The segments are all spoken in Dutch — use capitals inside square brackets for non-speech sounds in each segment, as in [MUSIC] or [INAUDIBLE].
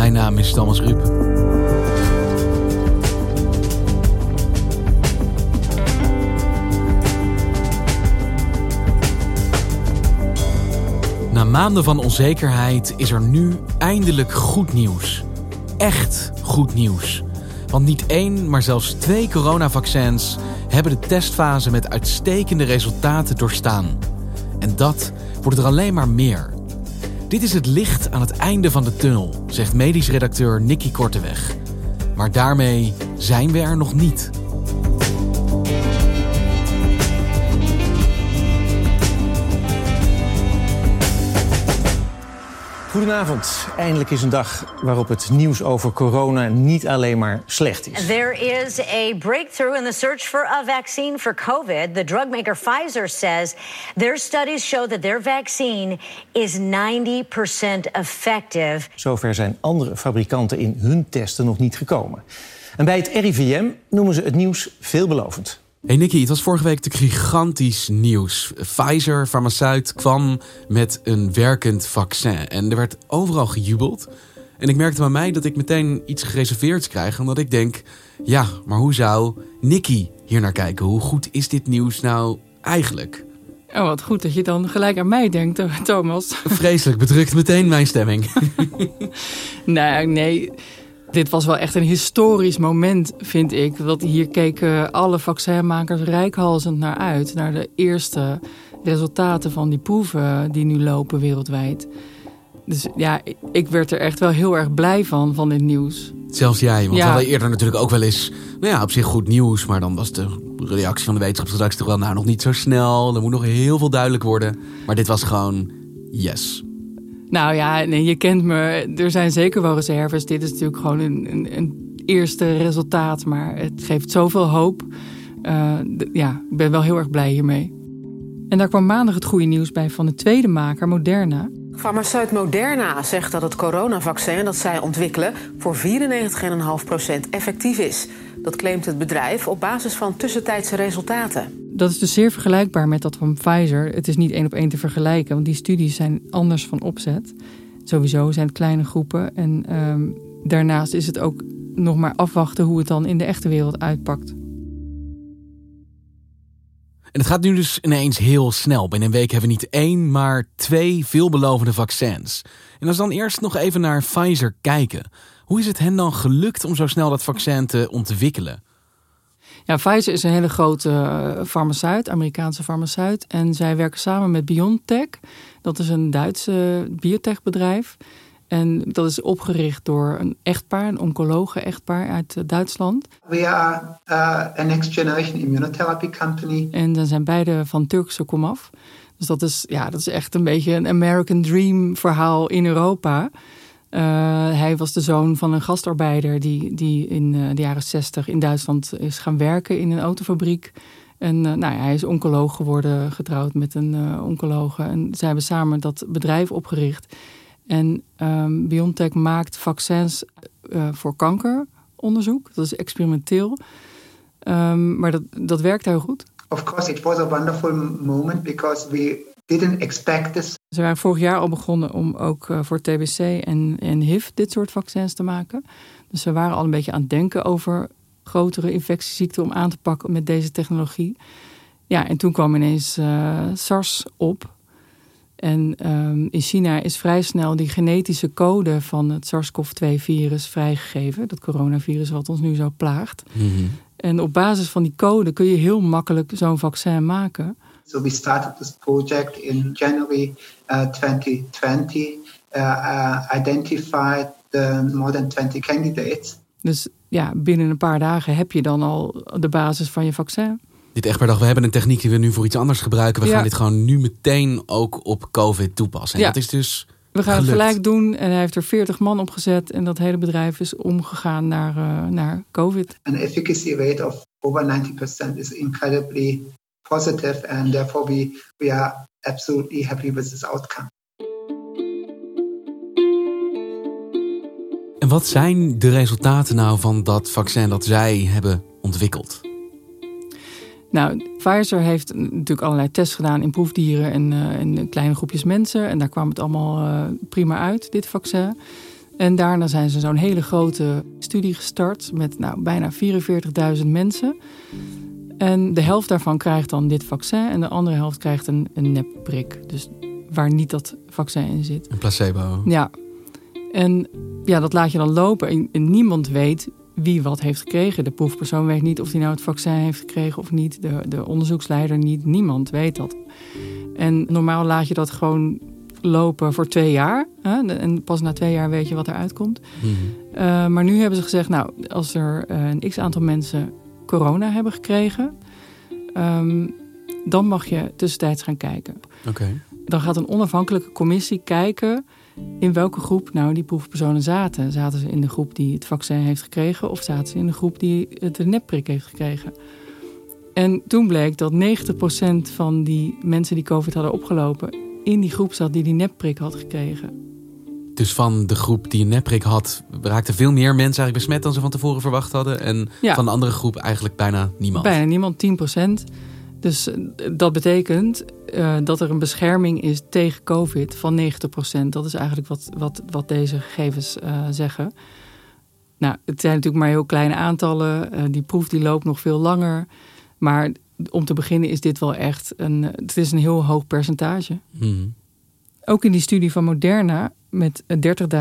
Mijn naam is Thomas Ruip. Na maanden van onzekerheid is er nu eindelijk goed nieuws. Echt goed nieuws. Want niet één, maar zelfs twee coronavaccins hebben de testfase met uitstekende resultaten doorstaan. En dat wordt er alleen maar meer. Dit is het licht aan het einde van de tunnel, zegt medisch redacteur Nicky Korteweg. Maar daarmee zijn we er nog niet. Goedenavond. Eindelijk is een dag waarop het nieuws over corona niet alleen maar slecht is. There is a breakthrough in the search for a vaccine for COVID. The drug maker Pfizer says their studies show that their vaccine is 90% effective. Zover zijn andere fabrikanten in hun testen nog niet gekomen. En bij het RIVM noemen ze het nieuws veelbelovend. Hey Nicky, het was vorige week natuurlijk gigantisch nieuws. Pfizer, farmaceut, kwam met een werkend vaccin. En er werd overal gejubeld. En ik merkte bij mij dat ik meteen iets gereserveerd krijg. Omdat ik denk, ja, maar hoe zou Nicky hier naar kijken? Hoe goed is dit nieuws nou eigenlijk? Oh, wat goed dat je dan gelijk aan mij denkt, Thomas. Vreselijk bedrukt meteen mijn stemming. [LAUGHS] nee, nee. Dit was wel echt een historisch moment, vind ik. Want hier keken alle vaccinmakers rijkhalsend naar uit. Naar de eerste resultaten van die proeven die nu lopen wereldwijd. Dus ja, ik werd er echt wel heel erg blij van, van dit nieuws. Zelfs jij, want ja. we hadden eerder natuurlijk ook wel eens... nou ja, op zich goed nieuws, maar dan was de reactie van de wetenschapsredactie toch wel... nou, nog niet zo snel, er moet nog heel veel duidelijk worden. Maar dit was gewoon yes. Nou ja, nee, je kent me. Er zijn zeker wel reserves. Dit is natuurlijk gewoon een, een, een eerste resultaat. Maar het geeft zoveel hoop. Uh, ja, ik ben wel heel erg blij hiermee. En daar kwam maandag het goede nieuws bij van de tweede maker, Moderna. Farmaceut Moderna zegt dat het coronavaccin dat zij ontwikkelen voor 94,5% effectief is. Dat claimt het bedrijf op basis van tussentijdse resultaten. Dat is dus zeer vergelijkbaar met dat van Pfizer. Het is niet één op één te vergelijken, want die studies zijn anders van opzet. Sowieso zijn het kleine groepen. En um, daarnaast is het ook nog maar afwachten hoe het dan in de echte wereld uitpakt. En het gaat nu dus ineens heel snel. Binnen een week hebben we niet één, maar twee veelbelovende vaccins. En als we dan eerst nog even naar Pfizer kijken. Hoe is het hen dan gelukt om zo snel dat vaccin te ontwikkelen? Ja, Pfizer is een hele grote eh, farmaceut, Amerikaanse farmaceut. En zij werken samen met BioNTech. Dat is een Duitse biotechbedrijf. En dat is opgericht door een echtpaar, een oncologe echtpaar uit eh, Duitsland. We are uh, a next generation immunotherapy company. En dan zijn beide van Turkse komaf. Dus dat is, ja, dat is echt een beetje een American Dream verhaal in Europa. Uh, hij was de zoon van een gastarbeider die, die in uh, de jaren 60 in Duitsland is gaan werken in een autofabriek. En uh, nou, hij is oncoloog geworden, getrouwd met een oncologe. En zij hebben samen dat bedrijf opgericht. En um, BioNTech maakt vaccins voor kankeronderzoek. Dat is experimenteel. Um, maar dat, dat werkt heel goed. Of course, it was a wonderful moment because we didn't expect this. Ze waren vorig jaar al begonnen om ook uh, voor TBC en, en HIV dit soort vaccins te maken. Dus we waren al een beetje aan het denken over grotere infectieziekten om aan te pakken met deze technologie. Ja, en toen kwam ineens uh, SARS op. En um, in China is vrij snel die genetische code van het SARS-CoV-2-virus vrijgegeven. Dat coronavirus wat ons nu zo plaagt. Mm -hmm. En op basis van die code kun je heel makkelijk zo'n vaccin maken. So we started this project in January uh, 2020, uh, uh, identified the more than 20 candidates. Dus ja, binnen een paar dagen heb je dan al de basis van je vaccin. Dit echt per dag. We hebben een techniek die we nu voor iets anders gebruiken. We ja. gaan dit gewoon nu meteen ook op COVID toepassen. En ja. dat is dus We gaan Gelukt. het gelijk doen. En hij heeft er 40 man op gezet. En dat hele bedrijf is omgegaan naar, eh, naar COVID. An efficacy rate of over 90% is incredibly positive, and therefore we, we are absolutely happy with this outcome. En wat zijn de resultaten nou van dat vaccin dat zij hebben ontwikkeld? Nou, Pfizer heeft natuurlijk allerlei tests gedaan in proefdieren en eh, in kleine groepjes mensen. En daar kwam het allemaal eh, prima uit, dit vaccin. En daarna zijn ze zo'n hele grote studie gestart met nou, bijna 44.000 mensen. En de helft daarvan krijgt dan dit vaccin en de andere helft krijgt een, een nepprik. Dus waar niet dat vaccin in zit. Een placebo. Ja, en ja, dat laat je dan lopen. En, en niemand weet wie wat heeft gekregen. De proefpersoon weet niet of hij nou het vaccin heeft gekregen of niet. De, de onderzoeksleider niet. Niemand weet dat. En normaal laat je dat gewoon lopen voor twee jaar. Hè? En pas na twee jaar weet je wat eruit komt. Mhm. Uh, maar nu hebben ze gezegd, nou, als er uh, een x-aantal mensen corona hebben gekregen... Um, dan mag je tussentijds gaan kijken. Oké. Dan gaat een onafhankelijke commissie kijken in welke groep nou die proefpersonen zaten. Zaten ze in de groep die het vaccin heeft gekregen of zaten ze in de groep die het de nepprik heeft gekregen? En toen bleek dat 90% van die mensen die COVID hadden opgelopen in die groep zat die die nepprik had gekregen. Dus van de groep die een nepprik had, raakten veel meer mensen eigenlijk besmet dan ze van tevoren verwacht hadden. En Ja. van de andere groep eigenlijk bijna niemand. Bijna niemand, 10%. Dus eh, dat betekent eh, dat er een bescherming is tegen COVID van 90%. Dat is eigenlijk wat, wat, wat deze gegevens eh, zeggen. Nou, het zijn natuurlijk maar heel kleine aantallen. Die proef die loopt nog veel langer. Maar om te beginnen is dit wel echt een, het is een heel hoog percentage. Mhm. Ook in die studie van Moderna met eh,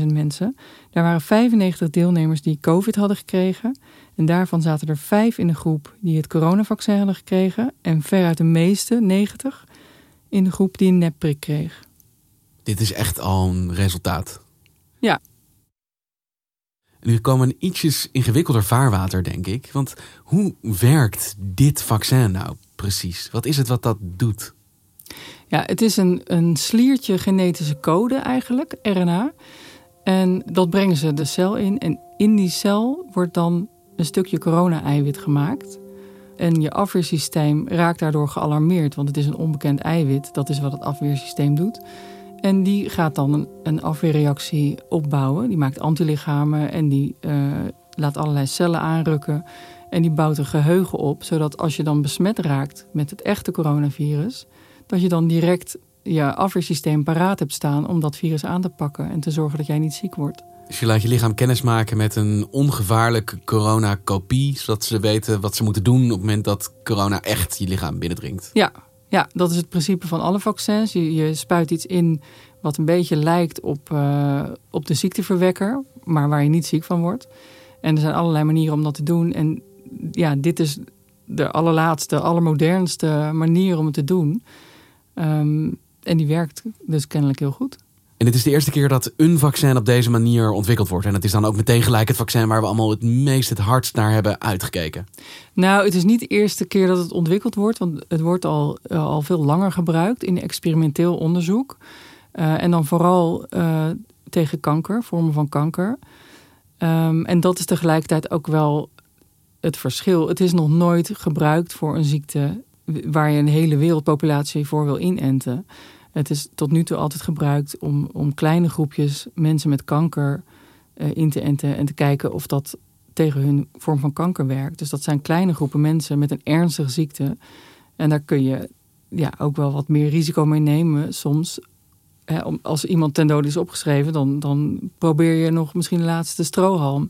30.000 mensen. Daar waren 95 deelnemers die COVID hadden gekregen. En daarvan zaten er vijf in de groep die het coronavaccin hadden gekregen. En veruit de meeste, 90, in de groep die een nepprik kreeg. Dit is echt al een resultaat. Ja. Nu komen ietsjes ingewikkelder vaarwater, denk ik. Want hoe werkt dit vaccin nou precies? Wat is het wat dat doet? Ja, het is een, een sliertje genetische code eigenlijk, RNA. En dat brengen ze de cel in. En in die cel wordt dan een stukje corona-eiwit gemaakt. En je afweersysteem raakt daardoor gealarmeerd, want het is een onbekend eiwit. Dat is wat het afweersysteem doet. En die gaat dan een, een afweerreactie opbouwen. Die maakt antilichamen en die eh, laat allerlei cellen aanrukken. En die bouwt een geheugen op, zodat als je dan besmet raakt met het echte coronavirus, dat je dan direct je afweersysteem paraat hebt staan om dat virus aan te pakken en te zorgen dat jij niet ziek wordt. Dus je laat je lichaam kennis maken met een ongevaarlijke coronakopie, zodat ze weten wat ze moeten doen op het moment dat corona echt je lichaam binnendringt. Ja, ja, dat is het principe van alle vaccins. Je, je spuit iets in wat een beetje lijkt op, uh, op de ziekteverwekker, maar waar je niet ziek van wordt. En er zijn allerlei manieren om dat te doen. En ja, dit is de allerlaatste, allermodernste manier om het te doen. Um, en die werkt dus kennelijk heel goed. En dit is de eerste keer dat een vaccin op deze manier ontwikkeld wordt. En het is dan ook meteen gelijk het vaccin waar we allemaal het meest het hardst naar hebben uitgekeken. Nou, het is niet de eerste keer dat het ontwikkeld wordt. Want het wordt al, uh, al veel langer gebruikt in experimenteel onderzoek. Uh, en dan vooral uh, tegen kanker, vormen van kanker. Um, en dat is tegelijkertijd ook wel het verschil. Het is nog nooit gebruikt voor een ziekte waar je een hele wereldpopulatie voor wil inenten. Het is tot nu toe altijd gebruikt om, om kleine groepjes mensen met kanker uh, in te enten en te kijken of dat tegen hun vorm van kanker werkt. Dus dat zijn kleine groepen mensen met een ernstige ziekte. En daar kun je ja, ook wel wat meer risico mee nemen soms. Hè, als iemand ten dode is opgeschreven, dan, dan probeer je nog misschien de laatste strohalm.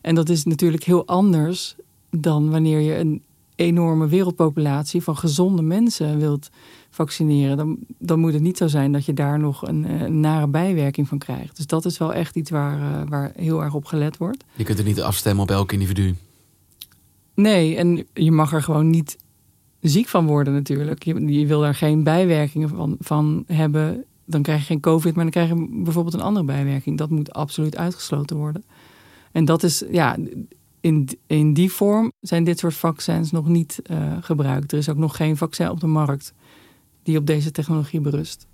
En dat is natuurlijk heel anders dan wanneer je een enorme wereldpopulatie van gezonde mensen wilt vaccineren, dan, dan moet het niet zo zijn dat je daar nog een, een nare bijwerking van krijgt. Dus dat is wel echt iets waar, uh, waar heel erg op gelet wordt. Je kunt het niet afstemmen op elk individu. Nee, en je mag er gewoon niet ziek van worden natuurlijk. Je, je wil er geen bijwerkingen van, van hebben. Dan krijg je geen COVID, maar dan krijg je bijvoorbeeld een andere bijwerking. Dat moet absoluut uitgesloten worden. En dat is, ja, in, in die vorm zijn dit soort vaccins nog niet uh, gebruikt. Er is ook nog geen vaccin op de markt die op deze technologie berust.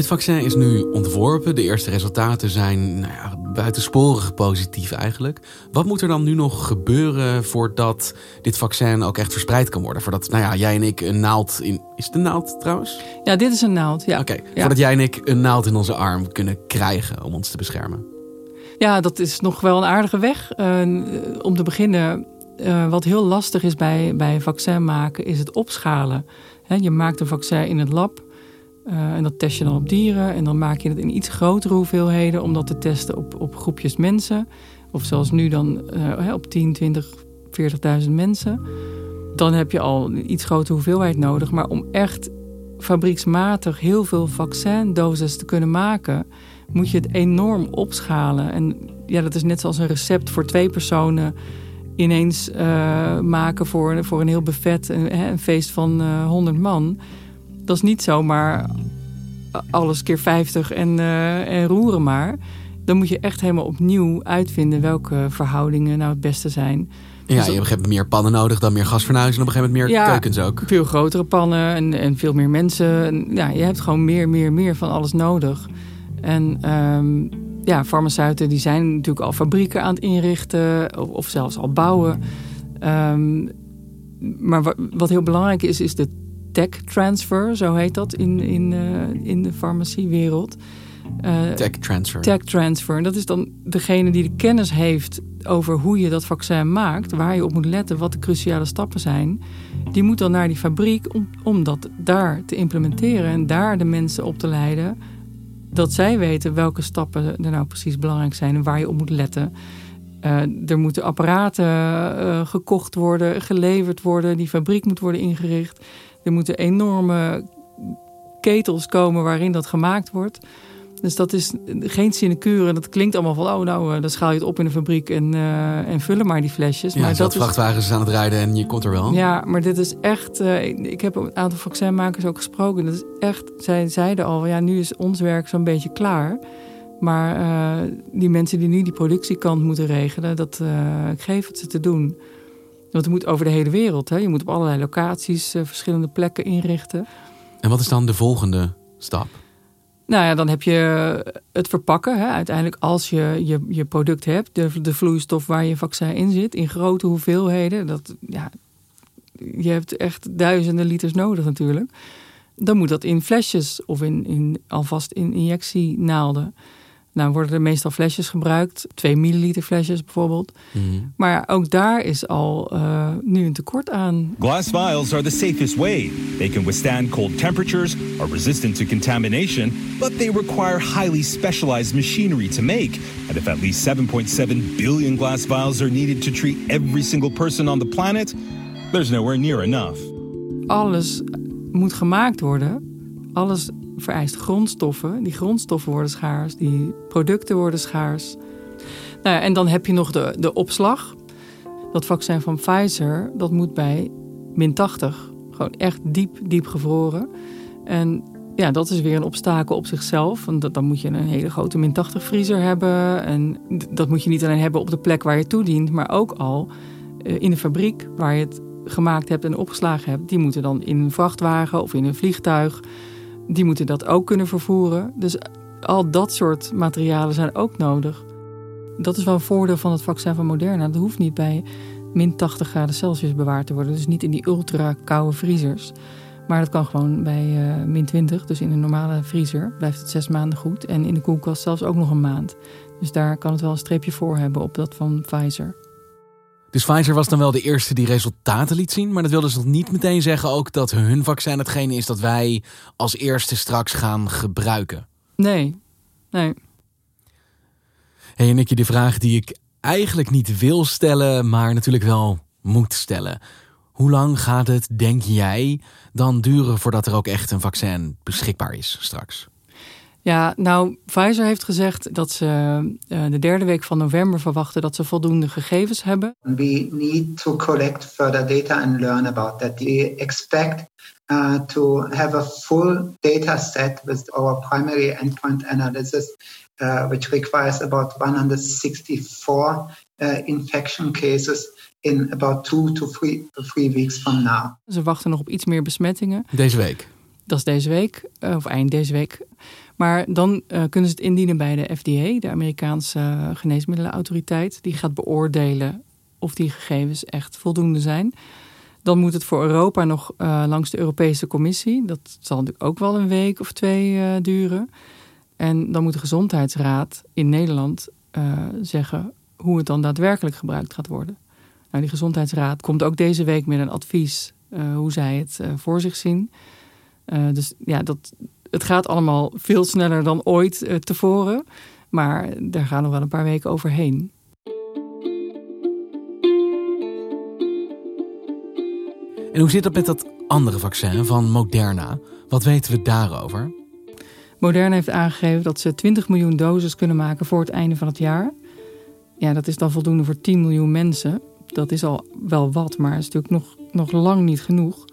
Dit vaccin is nu ontworpen. De eerste resultaten zijn nou ja, buitensporig positief eigenlijk. Wat moet er dan nu nog gebeuren voordat dit vaccin ook echt verspreid kan worden? Voordat nou ja, jij en ik een naald in. Is het een naald trouwens? Ja, dit is een naald. Ja. Oké, voordat jij en ik een naald in onze arm kunnen krijgen om ons te beschermen. Ja, dat is nog wel een aardige weg. Uh, om te beginnen, uh, wat heel lastig is bij, bij vaccin maken, is het opschalen. He, je maakt een vaccin in het lab. Uh, en dat test je dan op dieren. En dan maak je het in iets grotere hoeveelheden om dat te testen op, op groepjes mensen. Of zoals nu dan uh, op 10, 20, 40.000 mensen. Dan heb je al een iets grotere hoeveelheid nodig. Maar om echt fabrieksmatig heel veel vaccindoses te kunnen maken, moet je het enorm opschalen. En ja, dat is net zoals een recept voor twee personen ineens uh, maken voor, voor een heel buffet, een, een feest van uh, 100 man. Dat is niet zomaar alles keer 50 en, uh, en roeren maar. Dan moet je echt helemaal opnieuw uitvinden welke verhoudingen nou het beste zijn. Ja, dus je hebt meer pannen nodig dan meer gasfornuis en op een gegeven moment meer ja, keukens ook. Veel grotere pannen en, en veel meer mensen. En, ja, je hebt gewoon meer, meer, meer van alles nodig. En um, ja, farmaceuten die zijn natuurlijk al fabrieken aan het inrichten of, of zelfs al bouwen. Um, maar wat, wat heel belangrijk is, is de tech transfer, zo heet dat in, in, uh, in de farmaciewereld. Uh, tech transfer. Tech transfer. Dat is dan degene die de kennis heeft over hoe je dat vaccin maakt, waar je op moet letten, wat de cruciale stappen zijn. Die moet dan naar die fabriek om, om dat daar te implementeren en daar de mensen op te leiden dat zij weten welke stappen er nou precies belangrijk zijn en waar je op moet letten. Uh, er moeten apparaten uh, gekocht worden, geleverd worden, die fabriek moet worden ingericht. Er moeten enorme ketels komen waarin dat gemaakt wordt. Dus dat is geen sinecure. Dat klinkt allemaal van, oh nou, uh, dan schaal je het op in de fabriek en, uh, en vullen maar die flesjes. Ja, maar dat vrachtwagens is... aan het rijden en je komt er wel. Ja, maar dit is echt, uh, ik heb een aantal vaccinmakers ook gesproken. Dat is echt, zij zeiden al, ja, nu is ons werk zo'n beetje klaar. Maar die mensen die nu die productiekant moeten regelen, dat, ik geef het ze te doen. Want het moet over de hele wereld. Hè? Je moet op allerlei locaties verschillende plekken inrichten. En wat is dan de volgende stap? Nou ja, dan heb je het verpakken. Hè. Uiteindelijk als je, je je product hebt, de, de vloeistof waar je vaccin in zit, in grote hoeveelheden. Dat, ja, je hebt echt duizenden liters nodig natuurlijk. Dan moet dat in flesjes of in, in, alvast in injectienaalden. Nou worden er meestal flesjes gebruikt, 2 milliliter flesjes bijvoorbeeld. Mm. Maar ook daar is al uh, nu een tekort aan. Glass vials are the safest way. They can withstand cold temperatures, are resistant to contamination, but they require highly specialized machinery to make. And if at least 7.7 billion glass vials are needed to treat every single person on the planet, there's nowhere near enough. Alles moet gemaakt worden. Alles vereist grondstoffen. Die grondstoffen worden schaars, die producten worden schaars. Nou en dan heb je nog de, de opslag. Dat vaccin van Pfizer, dat moet bij min 80. Gewoon echt diep, diep gevroren. En ja, dat is weer een obstakel op zichzelf. Want dan moet je een hele grote min 80 vriezer hebben. En dat moet je niet alleen hebben op de plek waar je toedient, maar ook al eh, in de fabriek waar je het gemaakt hebt en opgeslagen hebt. Die moeten dan in een vrachtwagen of in een vliegtuig die moeten dat ook kunnen vervoeren. Dus al dat soort materialen zijn ook nodig. Dat is wel een voordeel van het vaccin van Moderna. Dat hoeft niet bij min 80 graden Celsius bewaard te worden. Dus niet in die ultra koude vriezers. Maar dat kan gewoon bij uh, min 20, dus in een normale vriezer, blijft het zes maanden goed. En in de koelkast zelfs ook nog een maand. Dus daar kan het wel een streepje voor hebben op dat van Pfizer. Dus Pfizer was dan wel de eerste die resultaten liet zien. Maar dat wil dus nog niet meteen zeggen ook dat hun vaccin hetgene is dat wij als eerste straks gaan gebruiken. Nee, nee. Hey Nicky, de vraag die ik eigenlijk niet wil stellen, maar natuurlijk wel moet stellen. Hoe lang gaat het, denk jij, dan duren voordat er ook echt een vaccin beschikbaar is straks? Ja, nou, Pfizer heeft gezegd dat ze uh, de derde week van november verwachten dat ze voldoende gegevens hebben. We need to collect further data and learn about that. We expect uh, to have a full data set with our primary endpoint analysis, uh, which requires about 164 uh, infection cases in about two to three, three weeks from now. Ze wachten nog op iets meer besmettingen. Deze week? Dat is deze week, of eind deze week. Maar dan kunnen ze het indienen bij de FDA, de Amerikaanse geneesmiddelenautoriteit. Die gaat beoordelen of die gegevens echt voldoende zijn. Dan moet het voor Europa nog langs de Europese Commissie. Dat zal natuurlijk ook wel een week of twee duren. En dan moet de Gezondheidsraad in Nederland zeggen hoe het dan daadwerkelijk gebruikt gaat worden. Nou, die gezondheidsraad komt ook deze week met een advies hoe zij het voor zich zien. Uh, dus ja, dat, het gaat allemaal veel sneller dan ooit tevoren. Maar daar gaan nog wel een paar weken overheen. En hoe zit het met dat andere vaccin van Moderna? Wat weten we daarover? Moderna heeft aangegeven dat ze 20 miljoen doses kunnen maken voor het einde van het jaar. Ja, dat is dan voldoende voor 10 miljoen mensen. Dat is al wel wat, maar is natuurlijk nog, nog lang niet genoeg.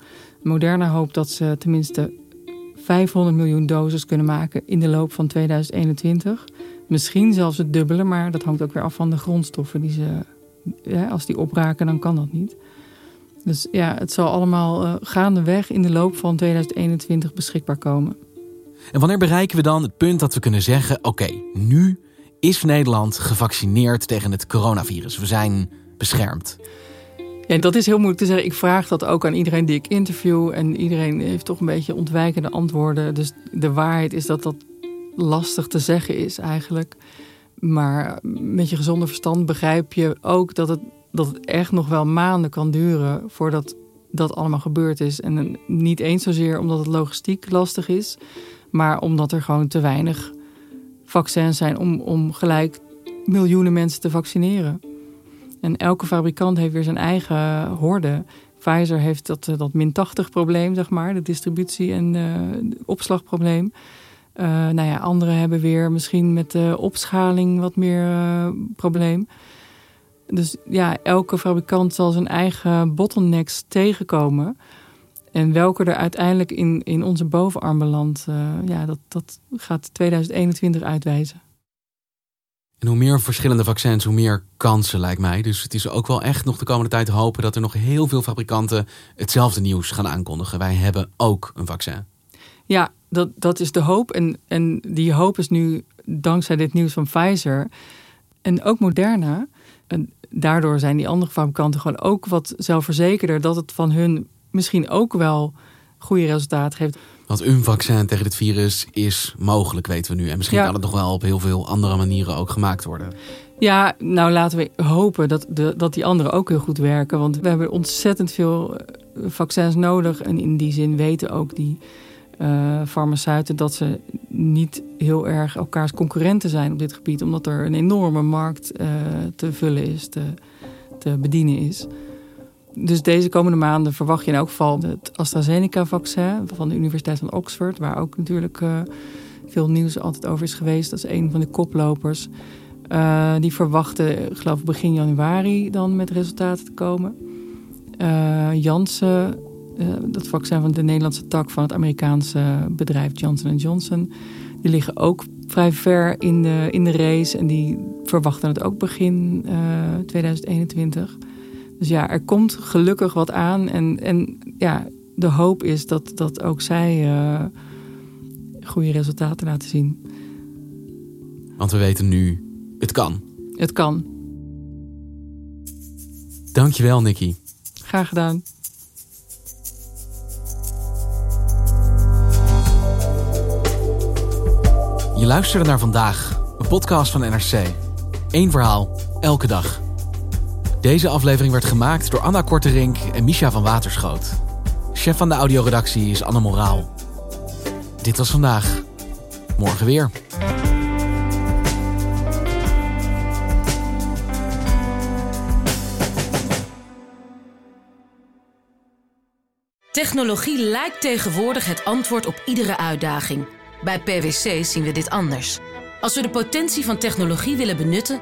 Moderna hoopt dat ze tenminste 500 miljoen doses kunnen maken in de loop van 2021. Misschien zelfs het dubbele, maar dat hangt ook weer af van de grondstoffen die ze. Als die opraken, dan kan dat niet. Dus ja, het zal allemaal uh, gaandeweg in de loop van 2021 beschikbaar komen. En wanneer bereiken we dan het punt dat we kunnen zeggen: oké, nu is Nederland gevaccineerd tegen het coronavirus. We zijn beschermd. Ja, dat is heel moeilijk te zeggen. Ik vraag dat ook aan iedereen die ik interview. En iedereen heeft toch een beetje ontwijkende antwoorden. Dus de waarheid is dat dat lastig te zeggen is eigenlijk. Maar met je gezonde verstand begrijp je ook dat het, dat echt nog wel maanden kan duren voordat dat allemaal gebeurd is. En niet eens zozeer omdat het logistiek lastig is, maar omdat er gewoon te weinig vaccins zijn om, om gelijk miljoenen mensen te vaccineren. En elke fabrikant heeft weer zijn eigen horde. Pfizer heeft dat, eh, dat min 80 probleem, zeg maar, de distributie- en uh, opslagprobleem. Uh, nou ja, anderen hebben weer misschien met de opschaling wat meer probleem. Dus ja, elke fabrikant zal zijn eigen bottlenecks tegenkomen. En welke er uiteindelijk in, in onze bovenarm belandt, ja, dat, dat gaat 2021 uitwijzen. En hoe meer verschillende vaccins, hoe meer kansen lijkt mij. Dus het is ook wel echt nog de komende tijd hopen dat er nog heel veel fabrikanten hetzelfde nieuws gaan aankondigen. Wij hebben ook een vaccin. Ja, dat, dat is de hoop. En, en die hoop is nu dankzij dit nieuws van Pfizer en ook Moderna. En daardoor zijn die andere fabrikanten gewoon ook wat zelfverzekerder dat het van hun misschien ook wel goede resultaten geeft. Want een vaccin tegen dit virus is mogelijk, weten we nu. En misschien kan het nog wel op heel veel andere manieren ook gemaakt worden. Ja, nou laten we hopen dat, de, dat die anderen ook heel goed werken. Want we hebben ontzettend veel eh, vaccins nodig. En in die zin weten ook die uh, farmaceuten dat ze niet heel erg elkaars concurrenten zijn op dit gebied. Omdat er een enorme markt uh, te vullen is, te, te bedienen is. Dus deze komende maanden verwacht je in elk geval het AstraZeneca-vaccin van de Universiteit van Oxford, waar ook natuurlijk uh, veel nieuws altijd over is geweest. Dat is een van de koplopers. Uh, die verwachten, geloof ik, begin januari dan met resultaten te komen. Uh, Janssen, dat vaccin van de Nederlandse tak van het Amerikaanse bedrijf Johnson Johnson, die liggen ook vrij ver in de, in de race en die verwachten het ook begin 2021. Dus ja, er komt gelukkig wat aan. En, en ja, de hoop is dat, dat ook zij uh, goede resultaten laten zien. Want we weten nu, het kan. Het kan. Dankjewel, Nicky. Graag gedaan. Je luisterde naar vandaag, een podcast van NRC. Eén verhaal, elke dag. Deze aflevering werd gemaakt door Anna Korterink en Misha van Waterschoot. Chef van de audioredactie is Anne Moraal. Dit was vandaag. Morgen weer. Technologie lijkt tegenwoordig het antwoord op iedere uitdaging. Bij PwC zien we dit anders. Als we de potentie van technologie willen benutten,